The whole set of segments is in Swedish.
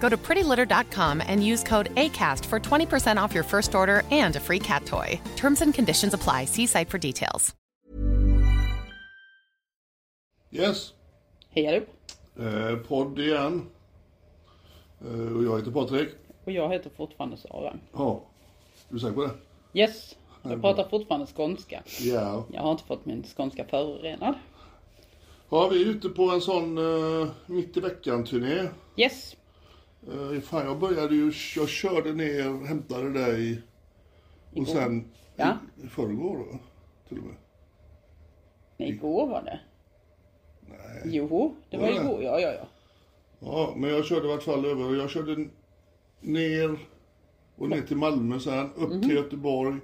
Go to prettylitter.com and use code ACAST for 20% off your first order and a free cat toy. Terms and conditions apply. See site for details. Yes, Hej allihop. eh, podd igen. Eh, och jag heter Patrik. Och jag heter fortfarande Sara. Ja, är du säker på det? Yes, jag pratar fortfarande skånska. Ja. Jag har inte fått min skånska förorenad. Ja, vi är ute på en sån eh, mitt i veckan-turné. Yes, Eh, fan, jag började ju, jag körde ner, hämtade dig och Igår. sen Ja. i, i förrgår då, till och med. nej, igår var det. Nej. Jo, det var Var det? igår. Ja, ja, ja. Ja, men jag körde i vart fall över, jag körde ner och ner till Malmö sen, upp Mhm. till Göteborg,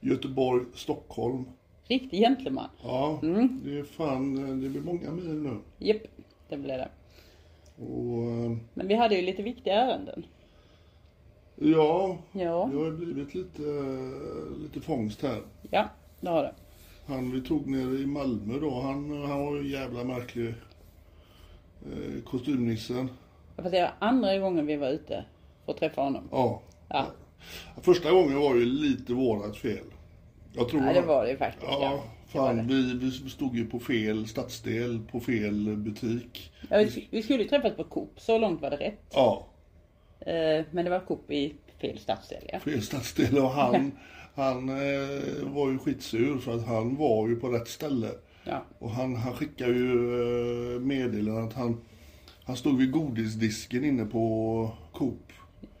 Göteborg, Stockholm. Riktig gentleman. Ja, Mm. det är fan, eh, det blir många mil nu. Japp, det blev det. Och eh, Men vi hade ju lite viktiga ärenden. ja, Ja, jag har blivit lite, lite fångst här. ja, det har det. Han vi tog ner i Malmö då, han, han var ju jävla märklig. Eh, kostymnissen. Fast det var andra gången vi var ute för att träffa honom. Ja. Ja, Första gången var ju lite vårat fel. Jag tror ja det var det ju faktiskt. Ja, Det var fan vi, vi stod ju på fel stadsdel, på fel butik. Ja, vi, vi skulle ju träffas på Coop, så långt var det rätt. Ja, Eh, Men det var Coop i fel stadsdel, ja. fel stadsdel och han, han eh, var ju skitsur för att han var ju på rätt ställe. Ja, Och han, han skickade ju eh, meddelanden att han, han stod vid godisdisken inne på Coop.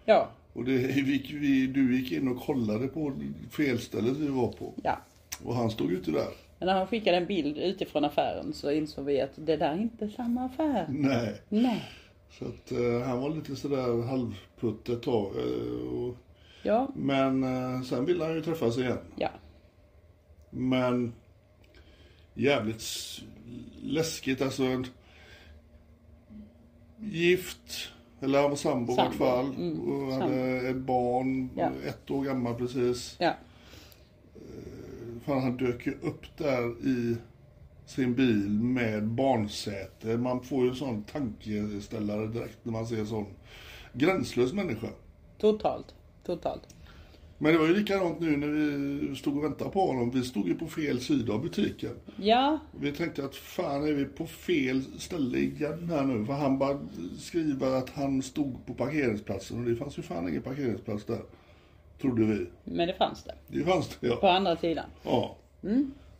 ja, Och det, vi, vi, du gick in och kollade på felstället vi var på. ja. Och han stod ute där. Men när han skickade en bild utifrån affären så insåg vi att det där är inte samma affär. Nej. Nej. Så att eh, han var lite sådär halvputt ett tag. eh, och, Ja, men eh, sen ville han ju träffas igen. ja. Men jävligt läskigt alltså. En, gift, eller han var sambo i vart fall. mm, Och hade ett barn, Ja. ett år gammal precis. Ja, Fan, han dök ju upp där i sin bil med barnsäte. Man får ju en sån tankeställare direkt när man ser en sån gränslös människa. totalt. Totalt. Men det var ju likadant nu när vi stod och väntade på honom. Vi stod ju på fel sida av butiken. Ja, Vi tänkte att fan är vi på fel ställe igen här nu? För han bara skriver att han stod på parkeringsplatsen och det fanns ju fan ingen parkeringsplats där. Trodde vi. men det fanns det. Det fanns det På ja. andra sidan. Ja.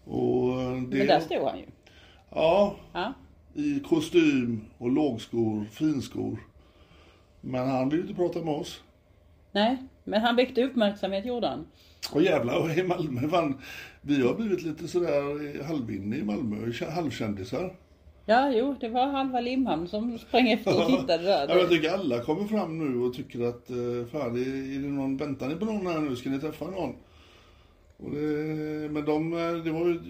Och eh, det... Men där stod han ju. Ja, Ja, i kostym och lågskor, finskor. Men han ville inte prata med oss. nej. Men han väckte uppmärksamhet gjorde han. Och jävlar, i Malmö, fan, vi har blivit lite sådär halvinne i Malmö, halvkändisar. Ja, jo, det var halva Limhamn som sprang efter och tittade där. Ja, jag tycker alla kommer fram nu och tycker att, eh, fan, är, det någon, väntar ni på någon här nu? Ska ni träffa någon? Det, men de, eh, det var ju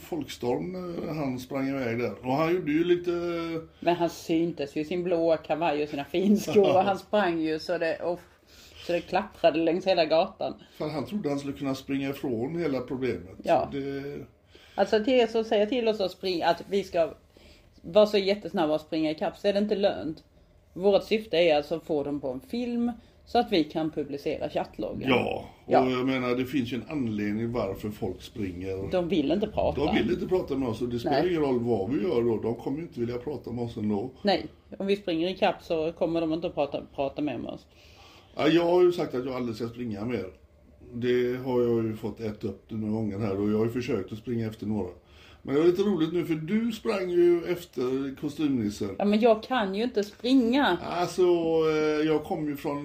folkstorm när han sprang iväg där. Och han gjorde ju lite, Men han syntes ju i sin blåa kavaj och sina finskor och han sprang ju så det... Och Så det klapprade längs hela gatan. För han trodde han skulle kunna springa ifrån hela problemet. Ja. Det, Alltså till er som säger till oss att springa, att vi ska vara så jättesnabba och springa ikapp så är det inte lönt. Vårt syfte är alltså att få dem på en film så att vi kan publicera chattloggen. ja, och Ja. jag menar det finns ju en anledning varför folk springer. De vill inte prata. De vill inte prata med oss och det spelar Nej. ingen roll vad vi gör då. De kommer inte vilja prata med oss ändå. Nej, om vi springer ikapp så kommer de inte prata, prata med oss. Ja, jag har ju sagt att jag aldrig ska springa mer. Det har jag ju fått äta upp några gånger här och jag har ju försökt att springa efter några. Men det var lite roligt nu för du sprang ju efter kostymnissen. Ja men jag kan ju inte springa. Alltså, eh, jag kommer ju från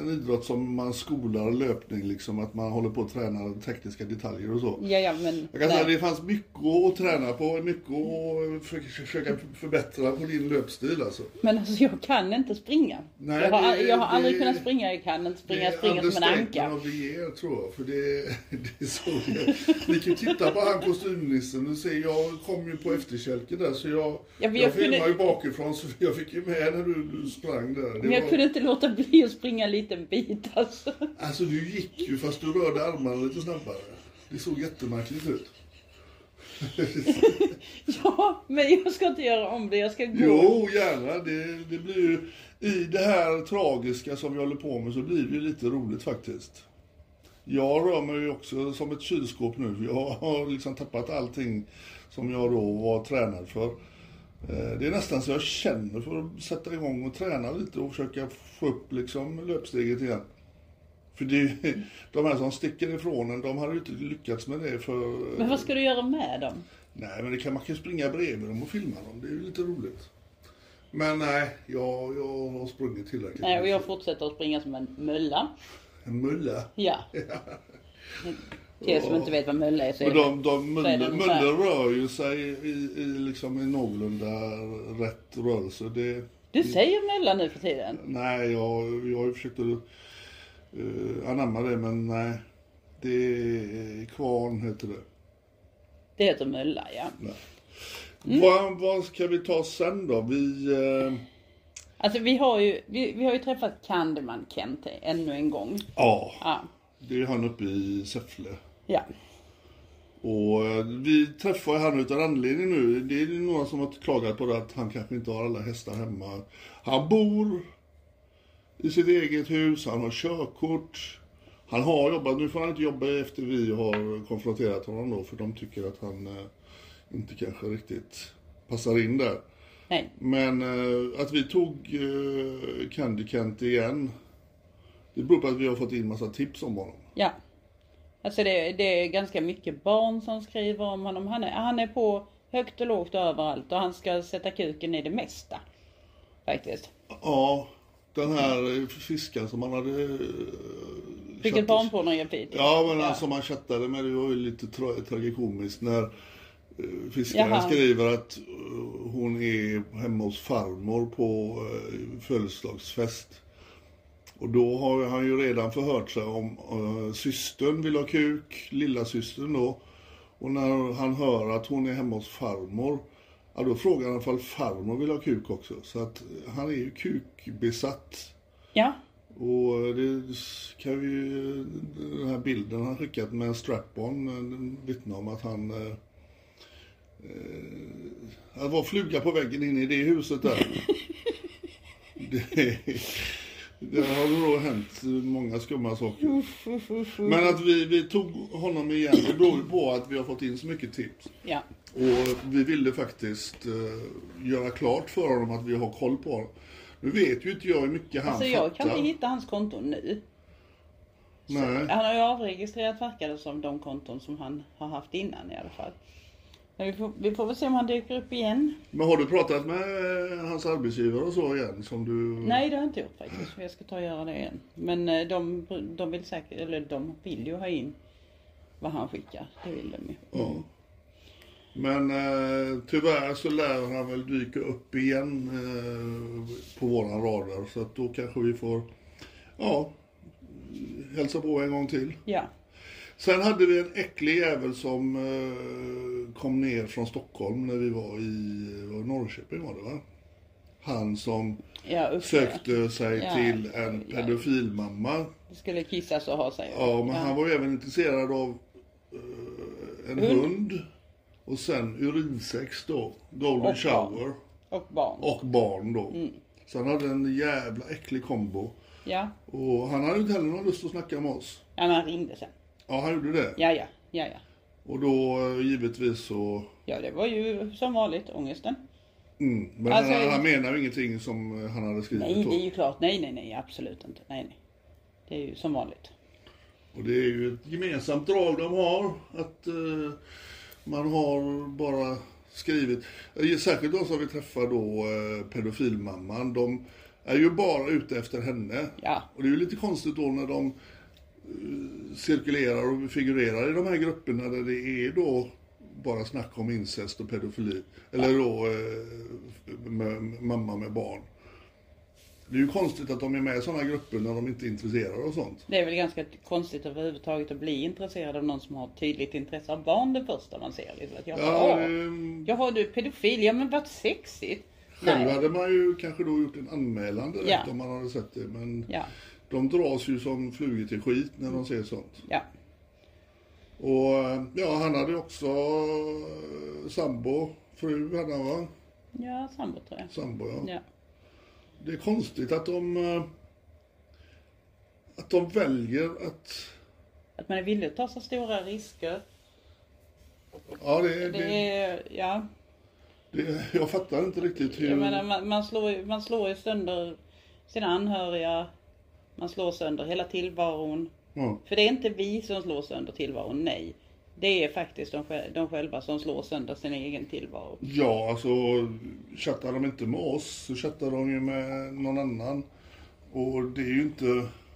en idrott som man skolar löpning liksom, att man håller på att träna tekniska detaljer och så. Ja, ja men. Jag kan säga det fanns mycket att träna på, mycket att för- försöka förbättra på din löpstil alltså. Men alltså jag kan inte springa. Nej, jag, har, det- jag har aldrig det- kunnat springa, jag kan inte springa, jag Det är springer som en anka. det ger, tror jag. För det, det är så det Ni kan ju titta på han kostymnissen se, jag kom ju på efterkälken där så jag, Ja, jag, jag filmade kunde- ju bakifrån så jag fick ju med när du, du sprang där. Det Men jag var- kunde inte låta bli att springa en liten bit alltså. Alltså du gick ju fast du rörde armarna lite snabbare. Det såg jättemärkligt ut. Ja, men jag ska inte göra om det, jag ska gå. Jo, gärna. Det, det blir ju, I det här tragiska som vi håller på med så blir det ju lite roligt faktiskt. Jag rör mig ju också som ett kylskåp nu. Jag har liksom tappat allting som jag då var tränad för. Eh, Det är nästan så jag känner för att sätta igång och träna lite och försöka få upp liksom löpsteget igen. För det, ju- de här som sticker ifrån en, de hade ju inte lyckats med det för... Men vad ska du göra med dem? Nej, men det kan, man kan ju springa bredvid dem och filma dem. Det är ju lite roligt. Men nej, jag, jag har sprungit tillräckligt. Nej, och jag fortsätter att springa som en mölla. En mulle. Ja. Till er som inte vet vad mölla är så är de, de det mulle, mulle rör ju sig i, i, liksom i någorlunda rätt rörelse. Det, Du säger mölla nu för tiden. nej, jag, jag har ju försökt att uh, anamma det, men nej. Det är kvarn heter det. Det heter mölla, ja. Mm. Vad, vad ska vi ta sen då? Vi... eh, Alltså vi har ju, vi, vi har ju träffat Candyman Kent ännu en gång. ja, Ja. det är han uppe i Säffle. Ja. Och eh, vi träffar han utan anledning nu. Det är några som har klagat på det att han kanske inte har alla hästar hemma. Han bor i sitt eget hus, han har körkort. Han har jobbat, nu får han inte jobba efter vi har konfronterat honom då för de tycker att han eh, inte kanske riktigt passar in där. Nej. Men eh, att vi tog eh, Candy Kent igen, det beror på att vi har fått in massa tips om honom. Ja. Alltså det, det är ganska mycket barn som skriver om honom. Han är, han är på högt och lågt och överallt och han ska sätta kuken i det mesta. Faktiskt. Ja, den här fisken som man hade... eh, Vilket chatt- barnpornografi. Ja, men Ja. alltså man chattade med det var ju lite tra- tragikomiskt när eh, fiskaren Jaha. skriver att eh, hon är hemma hos farmor på eh, födelsedagsfest. Och då har han ju redan förhört sig om uh, systern vill ha kuk, lilla systern då. Och när han hör att hon är hemma hos farmor, ja då frågar han ifall farmor vill ha kuk också. Så att eh, han är ju kukbesatt. Ja. Och det kan vi ju, den här bilden han skickat med en strap-on eh, vittnar om att han eh, eh, var fluga på väggen inne i det huset där. det, det har då hänt många skumma saker. Men att vi, vi tog honom igen, det beror ju på att vi har fått in så mycket tips. Ja. Och vi ville faktiskt eh, göra klart för honom att vi har koll på honom. Nu vet ju inte jag hur mycket han Alltså jag fattar. kan inte hitta hans konton nu. Nej. Han har ju avregistrerat verkar det som de konton som han har haft innan i alla fall. Vi får, vi får väl se om han dyker upp igen. Men har du pratat med eh, hans arbetsgivare och så igen? Som du... Nej det har jag inte gjort faktiskt. Jag ska ta och göra det igen. Men eh, de, de vill säkert, eller de vill ju ha in vad han skickar. Det vill de ju. Ja. Men eh, tyvärr så lär han väl dyka upp igen eh, på våran radar. Så att då kanske vi får, ja, hälsa på en gång till. Ja. Sen hade vi en äcklig jävel som eh, kom ner från Stockholm när vi var i var Norrköping var det va? han som Ja, sökte sig Ja, till en ja. pedofilmamma. Det skulle kissas och ha sig. Ja, men han var ju även intresserad av eh, en Hund. hund. Och sen urinsex då. Golden Och barn. shower. Och barn. Och barn då. Mm. Så han hade en jävla äcklig kombo. Ja. Och han hade inte heller någon lust att snacka med oss. ja, men han ringde sen. Ja, han gjorde det. Ja, ja, ja, ja. Och då eh, givetvis så... Ja, det var ju som vanligt ångesten. Mm, men Alltså, han, han menar ju ingenting som eh, han hade skrivit. Nej, det är ju klart. Nej, nej, nej, absolut inte. Nej, nej. Det är ju som vanligt. Och det är ju ett gemensamt drag de har. Att eh, man har bara skrivit. eh, Särskilt de som vi träffar då, eh, pedofilmamman. De är ju bara ute efter henne. Ja. Och det är ju lite konstigt då när de cirkulerar och figurerar i de här grupperna där det är då bara snack om incest och pedofili. Eller då eh, med, mamma med barn. Det är ju konstigt att de är med i sådana grupper när de inte är intresserade av sånt. Det är väl ganska konstigt överhuvudtaget att bli intresserad av någon som har tydligt intresse av barn det första man ser. Liksom. Att jag, Ja, ja, det- Jaha, du pedofil. Ja, men vad sexigt. Själv Nej. hade man ju kanske då gjort en anmälan direkt Ja. om man hade sett det. Men Ja, de dras ju som flugor till skit när de ser sånt. ja. Och eh, ja, han hade också eh, sambo, fru hade han va? Ja, sambo tror jag. Sambo ja. Ja. Det är konstigt att de eh, att de väljer att Att man är villig att ta så stora risker. Ja, det, Det det, är, ja. det, jag fattar inte riktigt hur... Jag menar, man, man, slår, man slår ju sönder sina anhöriga. Man slår sönder hela tillvaron. ja. För det är inte vi som slår sönder tillvaron, nej. Det är faktiskt de, de själva som slår sönder sin egen tillvaro. Ja, alltså chattar de inte med oss så chattar de ju med någon annan. Och det är ju inte...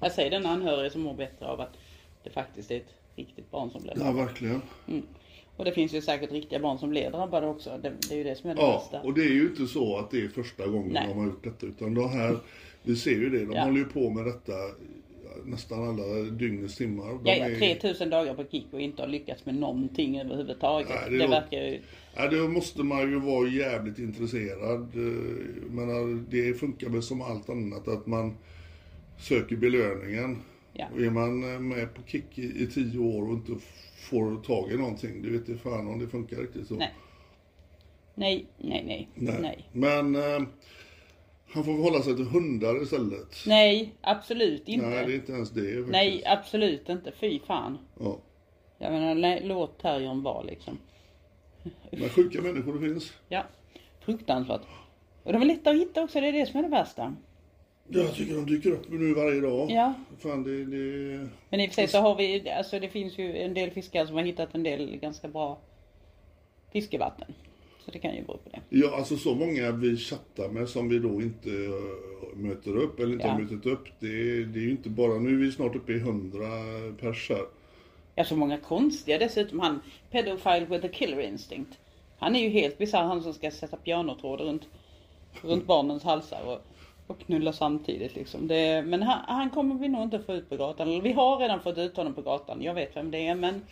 Jag säger den anhörige som mår bättre av att det faktiskt är ett riktigt barn som blir Ja, verkligen. Och det finns ju säkert riktiga barn som blir drabbade också. Det, det är ju det som är det Ja, bästa. och det är ju inte så att det är första gången Nej. de har gjort detta. Utan de här, vi ser ju det, de Ja. håller ju på med detta nästan alla dygnets timmar. De Ja, ja, är- 3000 dagar på kick och inte har lyckats med någonting överhuvudtaget. Nej, det det är- verkar ju... Ja, då måste man ju vara jävligt intresserad. Menar, det funkar väl som allt annat att man söker belöningen. Ja. Och är man eh, med på kick i, i tio år och inte får tag i någonting, det vet inte fan om det funkar riktigt så. Nej. Nej, nej, nej, nej. Nej, Men eh, han får hålla sig till hundar istället. absolut inte. Nej, det är inte ens det faktiskt. Nej, absolut inte. Fy fan. Ja. Jag menar, lä- låt terriern vara liksom. Men sjuka människor det finns. Ja, fruktansvärt. Och de är lätta att hitta också, det är det som är det värsta. Jag tycker de dyker upp nu varje dag. Ja. Fan, det, det... Men i och för sig så har vi, alltså det finns ju en del fiskare som har hittat en del ganska bra fiskevatten. Så det kan ju bero på det. Ja, alltså så många vi chattar med som vi då inte eh, möter upp eller inte Ja. har mötit upp. Det, det är ju inte bara, nu är vi snart uppe i 100 pers här. Ja, så många konstiga dessutom. Han, Pedophile with a killer instinct. Han är ju helt bisarr, han som ska sätta pianotråd runt, runt barnens halsar och, och knulla samtidigt liksom. Det, men han, han kommer vi nog inte få ut på gatan. Eller vi har redan fått ut honom på gatan. Jag vet vem det är men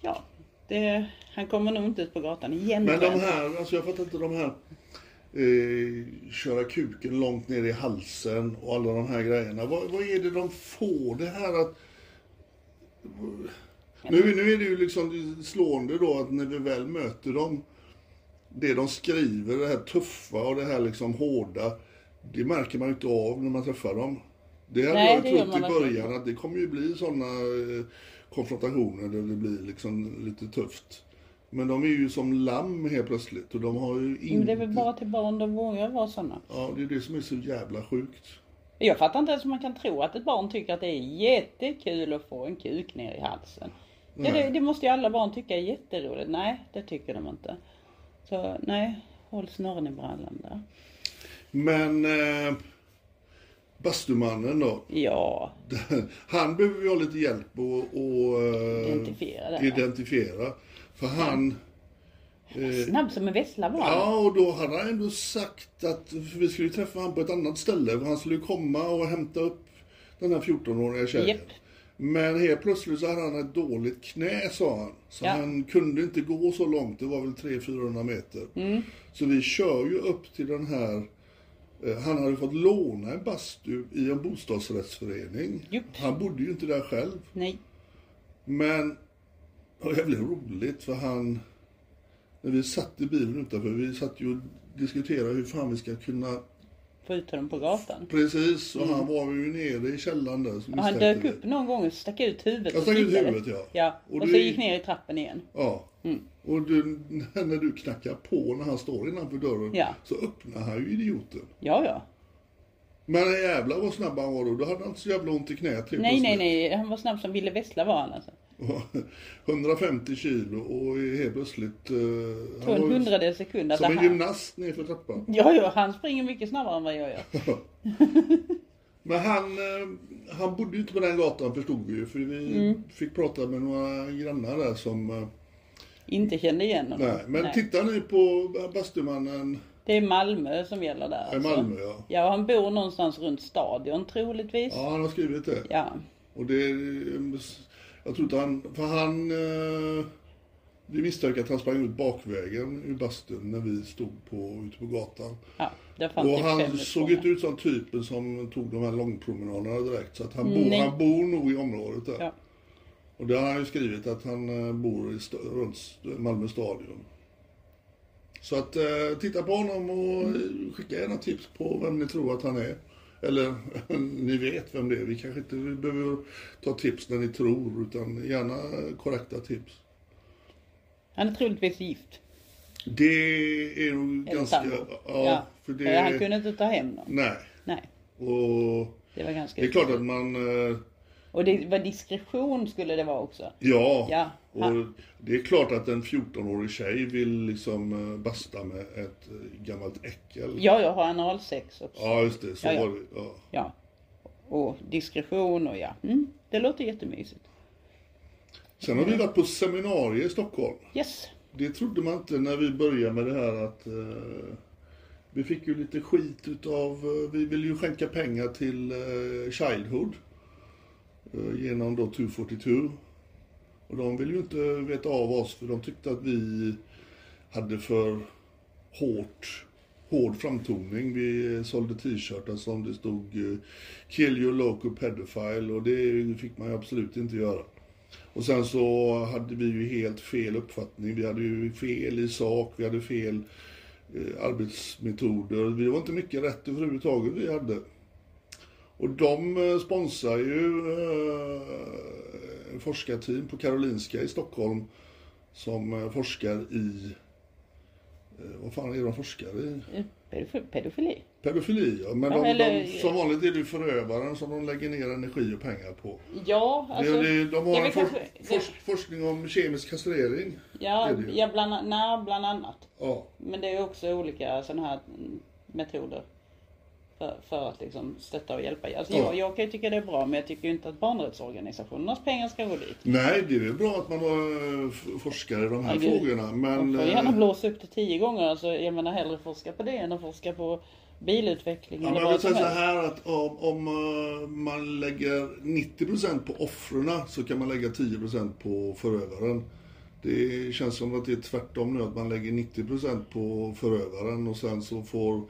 ja, det, han kommer nog inte ut på gatan igen. Men de här, alltså jag fattar inte de här eh, köra kuken långt ner i halsen och alla de här grejerna. Vad, vad är det de får det här att... Nu, nu är det ju liksom slående då att när vi väl möter dem, det de skriver, det här tuffa och det här liksom hårda, det märker man ju inte av när man träffar dem. Det hade Nej, jag det trott i verkligen början att det kommer ju bli sådana eh, konfrontationer där det blir liksom lite tufft. Men de är ju som lamm helt plötsligt och de har ju inte... Men det är väl bara till barn de vågar vara sådana. Ja, det är det som är så jävla sjukt. Jag fattar inte ens hur man kan tro att ett barn tycker att det är jättekul att få en kuk ner i halsen. Ja, det, det måste ju alla barn tycka är jätteroligt. Nej, det tycker de inte. Så nej, håll snören i brallan där. Men eh, bastumannen då. Ja, Han behöver vi ha lite hjälp att eh, Identifiera det, identifiera. För han... Eh, snabb som en vessla var. Ja, och då hade han ändå sagt att vi skulle träffa honom på ett annat ställe. För han skulle komma och hämta upp den här 14-åriga tjejen. Japp. Men helt plötsligt så hade han ett dåligt knä sa han. Så Ja. han kunde inte gå så långt. Det var väl 300-400 meter. Mm. Så vi kör ju upp till den här Han hade fått låna en bastu i en bostadsrättsförening. Jupp. Han bodde ju inte där själv. Nej. Men det var jävligt roligt för han, när vi satt i bilen utanför, vi satt ju och diskuterade hur fan vi ska kunna, Få ut honom på gatan. precis, och han var ju nere i källaren där. Och han dök vi. upp någon gång och stack ut huvudet Jag stack ut huvudet, ja. Ja, Och och, det- så gick ner i trappen igen. Ja. Och du, när du knackar på när han står innanför dörren Ja. så öppnar han ju idioten. Ja, ja. Men jävlar vad snabb han var då. Då hade han inte så jävla ont i knät Nej, nej, nej. Han var snabb som Ville Vessla var han alltså. 150 kilo och helt plötsligt... eh, en ju hundradels sekund att Som en gymnast nerför trappan. Ja, ja, han springer mycket snabbare än vad jag gör. Men han, eh, han bodde ju inte på den gatan förstod vi ju. För vi Mm. fick prata med några grannar där som... eh, Inte kände igen honom. Nej, men tittar ni på bastumannen Det är Malmö som gäller där. i alltså. Malmö ja. Ja, han bor någonstans runt stadion troligtvis. Ja, han har skrivit det. Ja. Och det... är- Jag tror inte han... För han... eh, Vi misstänker att han sprang ut bakvägen ur bastun när vi stod på, ute på gatan. ja det Och typ han såg inte ut som typen som tog de här långpromenaderna direkt. Så att han, bor, Nej. han bor nog i området där. Ja. Och det har han ju skrivit att han eh, bor i st- runt Malmö stadion. Så att eh, titta på honom och skicka gärna tips på vem ni tror att han är. Eller ni vet vem det är. Vi kanske inte behöver ta tips när ni tror utan gärna korrekta tips. Han är troligtvis gift. Det är nog Eller ganska... sambo. Ja, för det... Han kunde inte ta hem någon. Nej. Nej. Och Det var ganska det är klart att man... Och det var diskretion skulle det vara också. Ja, Ja, och det är klart att en 14-årig tjej vill liksom eh, basta med ett eh, gammalt äckel. Ja, jag har analsex också. Ja, just det. Så Ja, ja. var det. Ja. Ja. Och diskretion och ja. Mm, det låter jättemysigt. Sen har vi varit på seminarier i Stockholm. Yes. Det trodde man inte när vi började med det här att eh, vi fick ju lite skit utav, vi vill ju skänka pengar till eh, Childhood Eh, genom då 242. Och de ville ju inte veta av oss för de tyckte att vi hade för hårt, hård framtoning. Vi sålde t-shirtar som det stod eh, Kill your local pedophile och det fick man ju absolut inte göra. Och sen så hade vi ju helt fel uppfattning. Vi hade ju fel i sak, vi hade fel eh, arbetsmetoder. Det var inte mycket rätt överhuvudtaget vi hade. Och de eh, sponsrar ju eh, forskarteam på Karolinska i Stockholm som eh, forskar i, eh, vad fan är de forskar i? Pedofili. pedofili. Ja. Men Ja, de, eller- de, som vanligt är det förövaren som de lägger ner energi och pengar på. Ja, alltså. det, det, de har en for, kanske- fors, forskning om kemisk kastrering. Ja, ja bland, nej, bland annat. Ja. Men det är också olika sådana här mm, metoder. För, för att liksom stötta och hjälpa. Alltså Ja. jag, jag kan ju tycka det är bra men jag tycker ju inte att barnrättsorganisationernas pengar ska gå dit. Nej, det är väl bra att man har f- forskare i de här Ja, frågorna. Men, De får gärna eh, blåsa upp det tio gånger. Alltså, jag menar hellre forska på det än att forska på bilutveckling ja, eller men jag vill vad som säga så helst. här att om, om eh, man lägger 90% på offren så kan man lägga 10% på förövaren. Det känns som att det är tvärtom nu, att man lägger 90% på förövaren och sen så får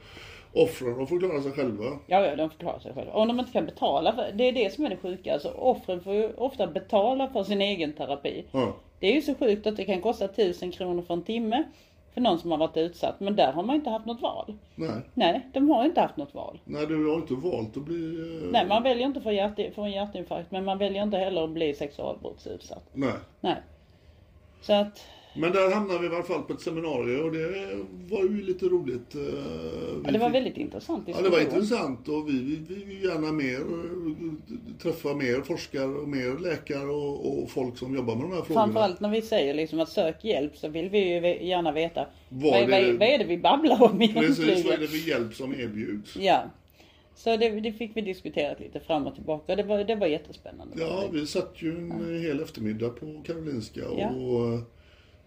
offren, de får klara sig själva. Ja, ja, de får klara sig själva. Om de inte kan betala för, det är det som är det sjuka. Alltså offren får ju ofta betala för sin egen terapi. Ja. Det är ju så sjukt att det kan kosta tusen kronor för en timme för någon som har varit utsatt. Men där har man inte haft något val. Nej. Nej, de har inte haft något val. Nej, du har inte valt att bli... eh, Nej, man väljer inte få, hjärt, få en hjärtinfarkt men man väljer inte heller att bli sexualbrottsutsatt. Nej. Nej. Så att, Men där hamnade vi i alla fall på ett seminarium och det var ju lite roligt. eh, ja, vi det var fick- väldigt intressant. Ja, det var intressant och vi vi- vi vill gärna mer träffa mer forskare och mer läkare och, och folk som jobbar med de här frågorna. Framförallt när vi säger liksom att sök hjälp så vill vi ju gärna veta Vad vad, det- vad är det vi babblar om Precis, vad är egentligen. det för hjälp som erbjuds? Ja. Så det, det fick vi diskuterat lite fram och tillbaka. Det var, det var jättespännande. Ja, vi satt ju en hel eftermiddag på Karolinska Ja. och eh,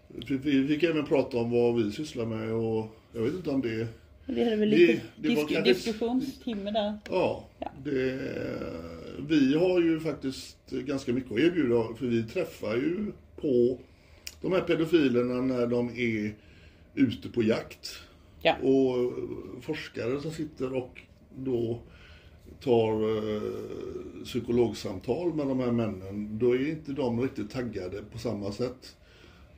vi- fick även prata om vad vi sysslar med och jag vet inte om det... Vi hade väl Det- lite det disk, kanske- diskussionstimme där. Ja, Ja. Det, vi har ju faktiskt ganska mycket att erbjuda för vi träffar ju på de här pedofilerna när de är ute på jakt. Ja. Och forskare som sitter och då tar eh, psykologsamtal med de här männen, då är inte de riktigt taggade på samma sätt.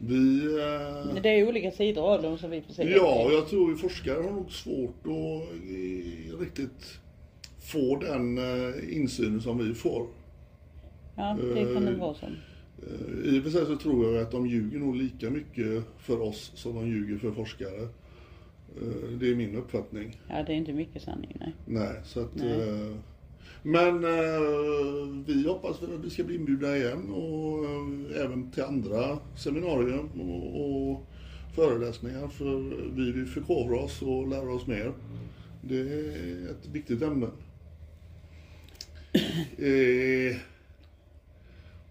Vi... Eh, det är olika sidor av dem som vi får se. ja, jag tror att forskare har nog svårt att eh, riktigt få den eh, insyn som vi får. Ja, det kan nog vara så. Eh, I och för sig så tror jag att de ljuger nog lika mycket för oss som de ljuger för forskare. Eh, Det är min uppfattning. Ja, det är inte mycket sanning, nej. Nej, så att... eh, Men eh, vi hoppas väl att vi ska bli inbjudna igen och eh, även till andra seminarier och, och föreläsningar för vi vill förkovra oss och lära oss mer. Det är ett viktigt ämne. Eh,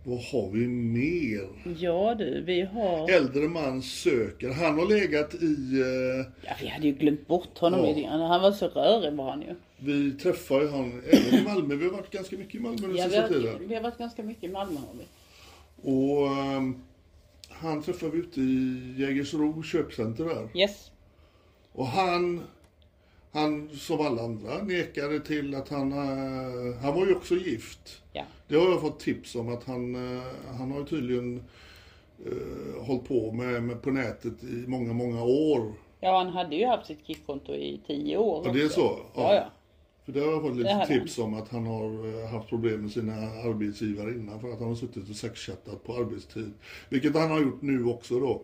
vad har vi mer? Ja du, vi har... Äldre man söker. Han har legat i... Eh, Ja, vi hade ju glömt bort honom Ja. Han var så rörig var han ju. Vi träffar ju han även i Malmö. Vi har varit ganska mycket i Malmö den Ja, vi, sista har, tiden. vi har varit ganska mycket i Malmö har vi. Och ehm, han träffade vi ute i Jägersro köpcenter där. Yes. Och han, han som alla andra nekade till att han, eh, han var ju också gift. Ja. Det har jag fått tips om att han, eh, han har ju tydligen uh, hållit på med, med på nätet i många, många år. Ja, han hade ju haft sitt kickkonto i tio år. Ja, det är så? Ja, ja. För där har jag fått lite tips om att han har eh, haft problem med sina arbetsgivare innan för att han har suttit och sexchattat på arbetstid. Vilket han har gjort nu också då.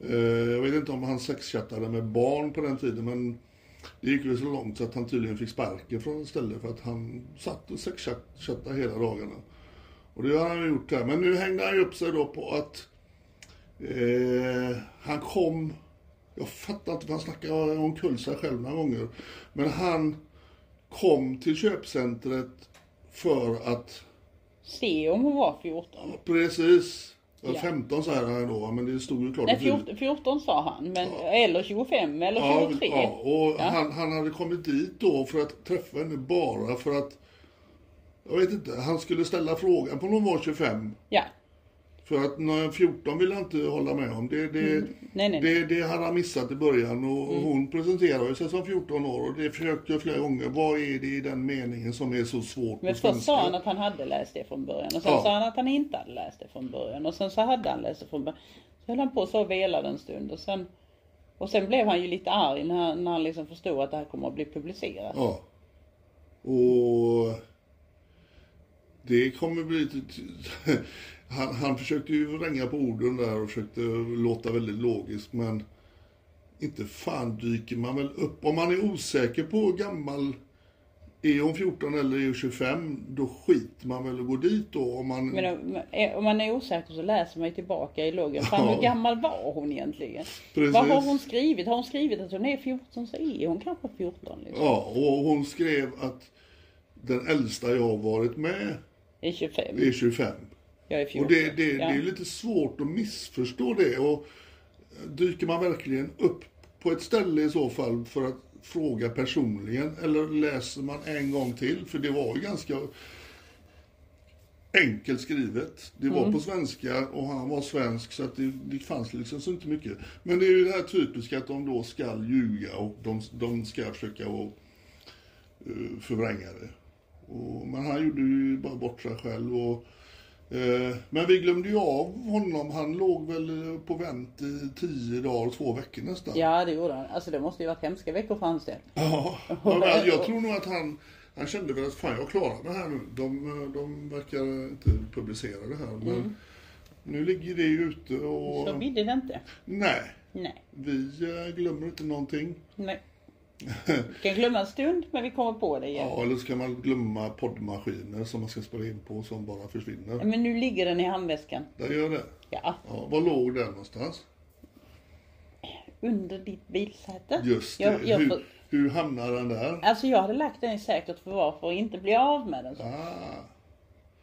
Eh, Jag vet inte om han sexchattade med barn på den tiden men det gick ju så långt så att han tydligen fick sparken från ett ställe för att han satt och sexchattade hela dagarna. Och det har han gjort här. Men nu hängde han ju upp sig då på att eh, han kom, jag fattar inte för han snackade omkull sig själv några gånger. Men han kom till köpcentret för att, Se om hon var 14. precis, ja. Ja. 15 så här då, men det stod ju klart Nej, och tydligt. 14, 14 sa han. Men, Eller 25 eller Ja, 23. ja, och Ja. Han, han hade kommit dit då för att träffa henne bara för att, jag vet inte, han skulle ställa frågan på när hon var 25. Ja. För att när 14 ville han inte hålla med om. Det, det, Mm. nej, nej. det, det hade han missat i början och Mm. hon presenterade sig som 14 år och det försökte jag flera gånger. Vad är det i den meningen som är så svårt Men på först sa han att han hade läst det från början och sen Ja. sa han att han inte hade läst det från början och sen så hade han läst det från början. Så höll han på så och velade en stund och sen och sen blev han ju lite arg när, han- när han liksom förstod att det här kommer att bli publicerat. Ja. Och det kommer bli... Han, han försökte ju vränga på orden där och försökte låta väldigt logiskt men inte fan dyker man väl upp. Om man är osäker på gammal är hon 14 eller är hon 25 då skiter man väl och går dit då. Om man, Men om, om man är osäker så läser man ju tillbaka i loggen. Fan Ja. hur gammal var hon egentligen? Precis. Vad har hon skrivit? Har hon skrivit att hon är 14 så är hon kanske 14 liksom. Ja, och hon skrev att den äldsta jag har varit med Är 25. är 25. Jag är 14. Och det, det, ja. det är lite svårt att missförstå det. Och dyker man verkligen upp på ett ställe i så fall för att fråga personligen eller läser man en gång till? För det var ju ganska enkelt skrivet. Det var på svenska och han var svensk så att det, det fanns liksom så inte mycket. Men det är ju det här typiska att de då ska ljuga och de, de ska försöka att uh, förvränga det. Och, men han gjorde ju bara bort sig själv. Och, eh, men vi glömde ju av honom. Han låg väl eh, på vänt i tio dagar, två veckor nästan. Ja det gjorde han. Alltså det måste ju varit hemska veckor för hans del. Ja, men jag tror nog att han, han kände väl att fan jag klarar det här nu. De, eh, de verkar inte publicera det här. Men nu ligger det ju ute och... Mm. Så bidde det inte. Nej, Nej. vi eh, glömmer inte någonting. Nej. Vi kan glömma en stund men vi kommer på det igen. Ja, eller så kan man glömma poddmaskiner som man ska spela in på som bara försvinner. Men nu ligger den i handväskan. Där gör det. Ja. Ja, var låg den någonstans? Under ditt bilsäte. Just det. Jag, jag, hur, får- hur hamnar den där? alltså jag hade lagt den i säkert förvar för att inte bli av med den. Ah,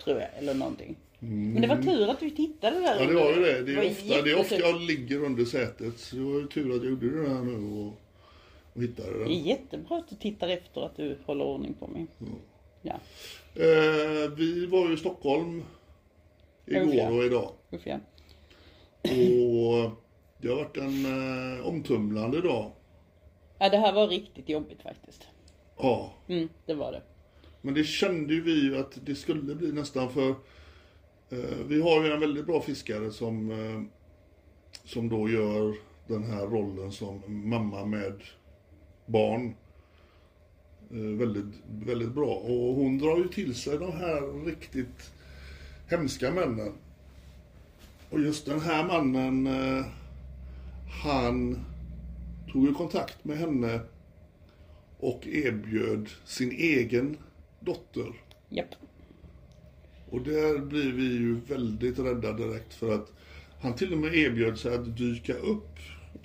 Tror jag. Eller någonting. Men det var tur att du tittade där ja, det var ju det. Det är, ofta, det är ofta jag ligger under sätet. Så det var ju tur att jag gjorde det här nu och, och hittade Det är den. jättebra att du tittar efter att du håller ordning på mig. Ja. Eh, vi var ju i Stockholm igår och idag. Usch, ja. Och det har varit en eh, omtumlande dag. Ja, det här var riktigt jobbigt faktiskt. Ja. Mm, det var det. Men det kände ju vi ju att det skulle bli nästan för eh, vi har ju en väldigt bra fiskare som, eh, som då gör den här rollen som mamma med barn. Eh, väldigt, väldigt bra. Och hon drar ju till sig de här riktigt hemska männen. Och just den här mannen, eh, han tog ju kontakt med henne och erbjöd sin egen dotter. Japp. Och där blir vi ju väldigt rädda direkt för att han till och med erbjöd sig att dyka upp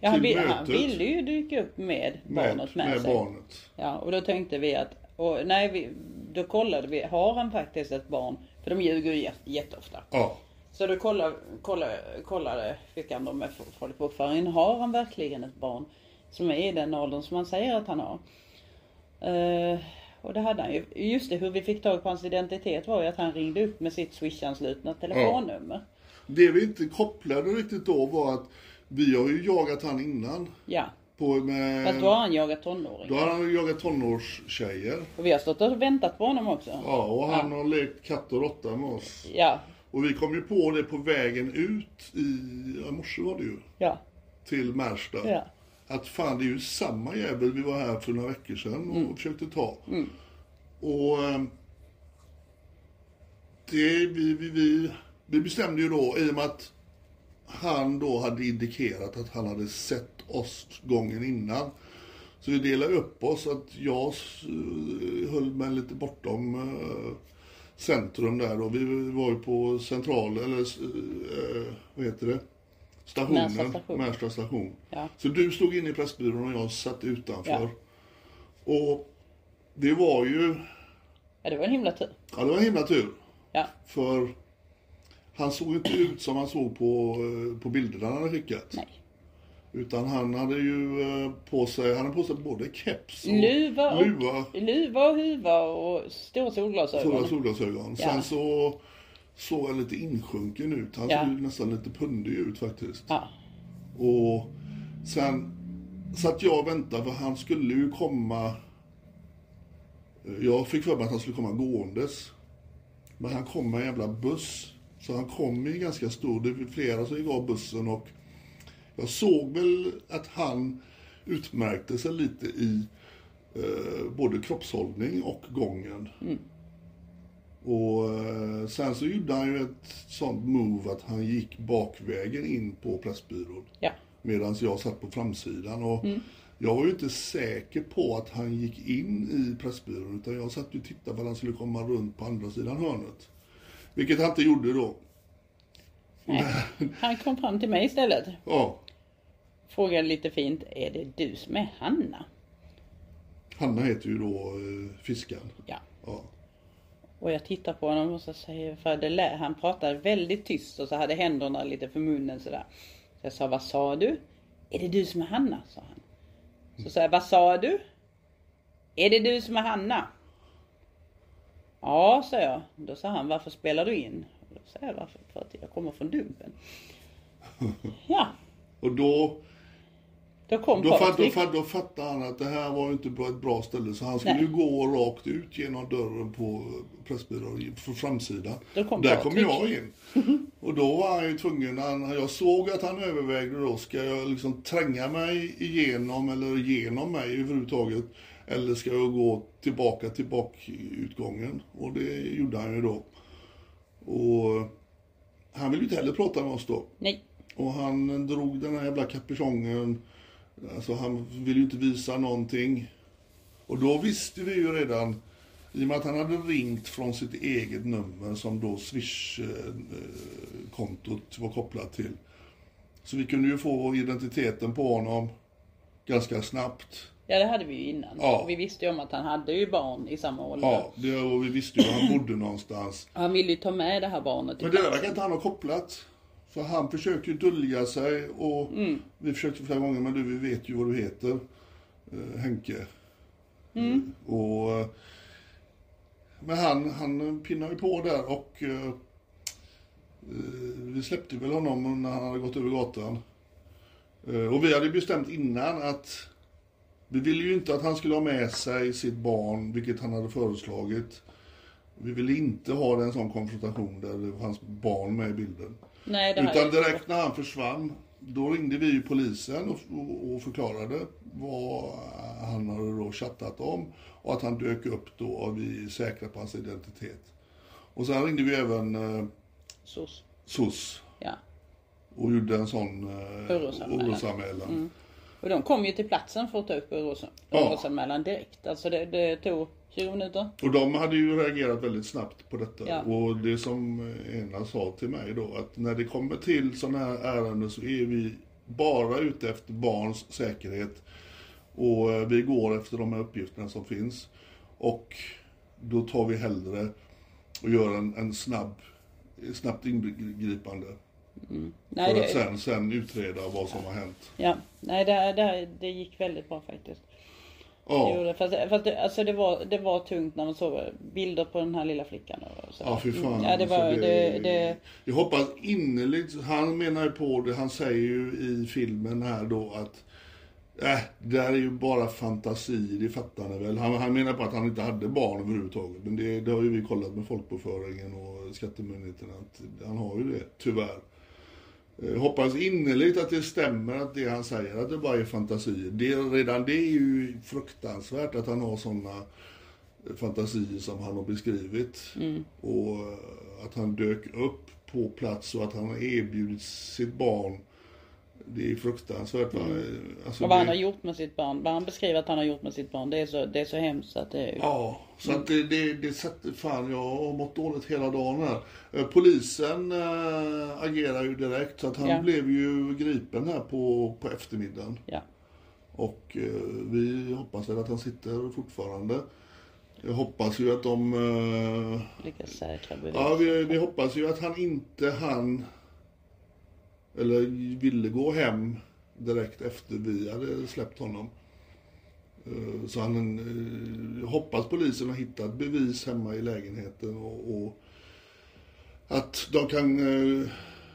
Ja, han, vill, han ville ju dyka upp med med, barnet med, med sig. barnet. Ja, och då tänkte vi att, och nej, vi, då kollade vi, har han faktiskt ett barn? För de ljuger ju jä- jätteofta. Ja, Så då kollade, kollade, kollade fick han då med folkbokföringen, har han verkligen ett barn som är i den åldern som han säger att han har? Eh, och det hade han ju. Just det, hur vi fick tag på hans identitet var ju att han ringde upp med sitt swishanslutna telefonnummer. det vi inte kopplade riktigt då var att vi har ju jagat han innan. Ja, På med, fast då har han jagat tonåringar. då har han jagat tonårstjejer. Och vi har stått och väntat på honom också. Ja, och han har lekt katt och råtta med oss. Ja, Och vi kom ju på det på vägen ut i, ja, morse var det ju, ja, till Märsta. ja. Att fan det är ju samma jävel vi var här för några veckor sedan och Mm. försökte ta. Och eh, det, vi, vi, vi, vi bestämde ju då, i och med att han då hade indikerat att han hade sett oss gången innan. Så vi delade upp oss, att jag eh, höll mig lite bortom eh, centrum där och vi var ju på central, eller eh, vad heter det? Stationen, Märsta station. Märsta station. Ja. Så du stod inne i Pressbyrån och jag satt utanför. Ja. Och det var ju, ja det var en himla tur. ja det var en himla tur. Ja, För han såg inte ut som han såg på, eh, på bilderna han hade skickat. nej. Utan han hade ju eh, på sig, han hade på sig både keps och Luva och, luva, luva och huva och stora solglasögon. stora solglasögon. Ja. Sen så såg han lite insjunken ut. Han Ja. såg nästan lite pundig ut faktiskt. Ja, Och sen satt jag och väntade för han skulle ju komma. Jag fick för mig att han skulle komma gåendes. Men han kom med en jävla buss. Så han kom i ganska stor, det var flera som gick av bussen och jag såg väl att han utmärkte sig lite i eh, både kroppshållning och gången. Och eh, sen så gjorde han ju ett sånt move att han gick bakvägen in på Pressbyrån. ja, Medan jag satt på framsidan. Och Jag var ju inte säker på att han gick in i Pressbyrån. Utan jag satt och tittade på att han skulle komma runt på andra sidan hörnet. Vilket han inte gjorde då. han kom fram till mig istället. Ja, Frågade lite fint, är det du som är Hanna? Hanna heter ju då eh, fiskaren. Ja. Ja. Och jag tittar på honom och så säger, för det lä, han pratade väldigt tyst och så hade händerna lite för munnen sådär. Så jag sa, vad sa du? Är det du som är Hanna? sa han. Så sa jag, vad sa du? Är det du som är Hanna? Ja, sa jag. Då sa han, varför spelar du in? Och Då sa jag, varför? För att jag kommer från Dumpen. Ja, Och då, då kom då, fatt, då, fatt, då fattade han att det här var inte bra- ett bra ställe. Så han skulle Nej. ju gå rakt ut genom dörren på Pressbyrån, för framsidan. Då kom Där kom jag in. Och då var han ju tvungen, han, jag såg att han övervägde då, ska jag liksom tränga mig igenom eller genom mig överhuvudtaget? Eller ska jag gå tillbaka till bakutgången? Och det gjorde han ju då. Och han ville ju inte heller prata med oss då. Nej, Och han drog den här jävla kapuschongen. Alltså han ville ju inte visa någonting. Och då visste vi ju redan, i och med att han hade ringt från sitt eget nummer som då Swish-kontot var kopplat till. Så vi kunde ju få identiteten på honom ganska snabbt. Ja det hade vi ju innan. Ja. Vi visste ju om att han hade ju barn i samma ålder. Ja, det, och vi visste ju var han bodde någonstans. Han ville ju ta med det här barnet. Men det verkar inte han ha kopplat. För han försökte ju dölja sig och vi försökte flera gånger, men du vi vet ju vad du heter. Eh, Henke. Eh, Och, eh, men han, han pinnade ju på där och eh, eh, vi släppte väl honom när han hade gått över gatan. Eh, och vi hade bestämt innan att Vi ville ju inte att han skulle ha med sig sitt barn, vilket han hade föreslagit. Vi ville inte ha en sån konfrontation där det fanns barn med i bilden. Nej, Utan direkt när han försvann, då ringde vi ju polisen och, och, och förklarade vad han hade då chattat om och att han dök upp då och vi är säkra på hans identitet. Och sen ringde vi även eh, SOS. SOS Ja. och gjorde en sån eh, Orosanmälan. orosanmälan. Och de kom ju till platsen för att ta upp oros- Ja. orosanmälan direkt. Alltså det, det tog 20 minuter. Och de hade ju reagerat väldigt snabbt på detta. Ja. Och det som ena sa till mig då, att när det kommer till sådana här ärenden så är vi bara ute efter barns säkerhet. Och eh, vi går efter de här uppgifterna som finns. Och då tar vi hellre och gör en, en snabb, snabbt ingripande. Nej, för det, att sen, sen utreda vad som har hänt. ja. Nej det, det, det gick väldigt bra faktiskt. Det Ja, gjorde, fast fast det, alltså det, var, det var tungt när man såg bilder på den här lilla flickan. Och så. ja fy fan. Ja, det var, Alltså, det, det, Jag hoppas innerligt, han menar ju på det, han säger ju i filmen här då att Äh, det där är ju bara fantasi, det fattar ni väl. Han, han menar på att han inte hade barn överhuvudtaget. Men det, det har ju vi kollat med folkbokföringen och skattemyndigheterna att han har ju det, tyvärr. Jag hoppas innerligt att det stämmer att det han säger, att det bara är fantasier. Det, redan det är ju fruktansvärt att han har sådana fantasier som han har beskrivit. Och eh, att han dök upp på plats och att han har erbjudit sitt barn. Det är fruktansvärt. va? Alltså, och vad han det- har gjort med sitt barn. Vad han beskriver att han har gjort med sitt barn. Det är så, det är så hemskt att det är. Ja, så att det, det, det satte fan, jag har mått dåligt hela dagen här. Eh, Polisen äh, agerar ju direkt så att han Ja. blev ju gripen här på, på eftermiddagen. Ja. Och eh, vi hoppas väl att han sitter fortfarande. Jag hoppas ju att de... eh, Lyckas säkra bevis. ja, vi, vi hoppas ju att han inte han eller ville gå hem direkt efter vi hade släppt honom. Eh, Så han eh, hoppas polisen har hittat bevis hemma i lägenheten och, och att de kan eh,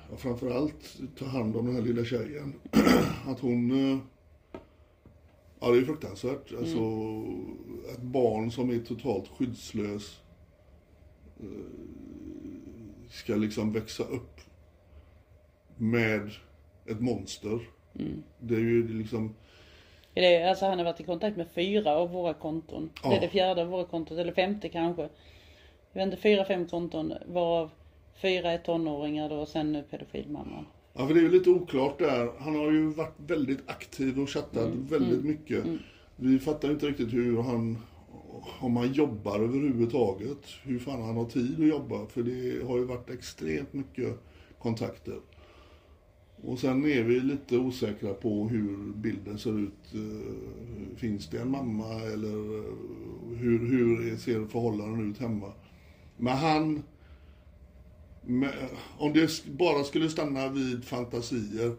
ja, framförallt ta hand om den här lilla tjejen. att hon... Ja, det är fruktansvärt. Alltså, ett barn som är totalt skyddslös ska liksom växa upp med ett monster. Det är ju liksom... Det är, alltså han har varit i kontakt med fyra av våra konton. Det Ja. är det fjärde av våra konton, eller femte kanske. Jag vet inte, fyra, fem konton varav fyra är tonåringar då och sen nu pedofilmamman. Ja, för det är ju lite oklart där. Han har ju varit väldigt aktiv och chattat väldigt mycket. Vi fattar inte riktigt hur han, om han jobbar överhuvudtaget. Hur fan han har tid att jobba. För det har ju varit extremt mycket kontakter. Och sen är vi lite osäkra på hur bilden ser ut. Eh, Finns det en mamma eller eh, hur, hur ser förhållanden ut hemma? Men han om det bara skulle stanna vid fantasier.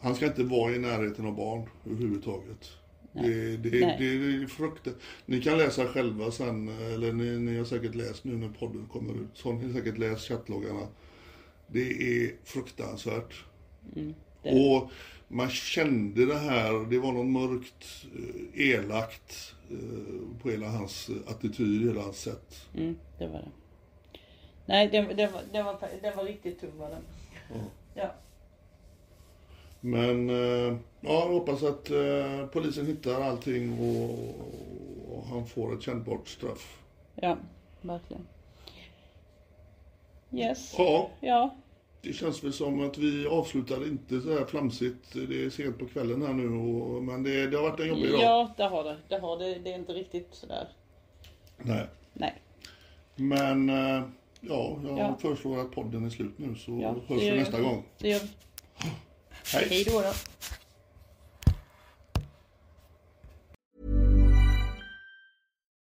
Han ska inte vara i närheten av barn överhuvudtaget. Det, det, Nej. det, är fruktat. Ni kan läsa själva sen, eller ni, ni har säkert läst nu när podden kommer ut. Så har ni säkert läst chattloggarna. Det är fruktansvärt. det- Och man kände det här, det var något mörkt, eh, elakt eh, på hela hans attityd, hela hans sätt. Mm, det var det. Nej, det, det, var, det, var, det var riktigt tung var den. Ja. Men eh, ja, jag hoppas att polisen hittar allting och, och han får ett kännbart straff. ja, verkligen. Yes. Ja, Ja, det känns väl som att vi avslutar inte så här flamsigt. Det är sent på kvällen här nu, och, men det, det har varit en jobbig dag. ja det har det. Det har det. Det är inte riktigt sådär. Nej. Nej. Men eh, ja, jag Ja. föreslår att podden är slut nu så Ja, hörs vi nästa gång. Det gör vi. Hej! Hej då då.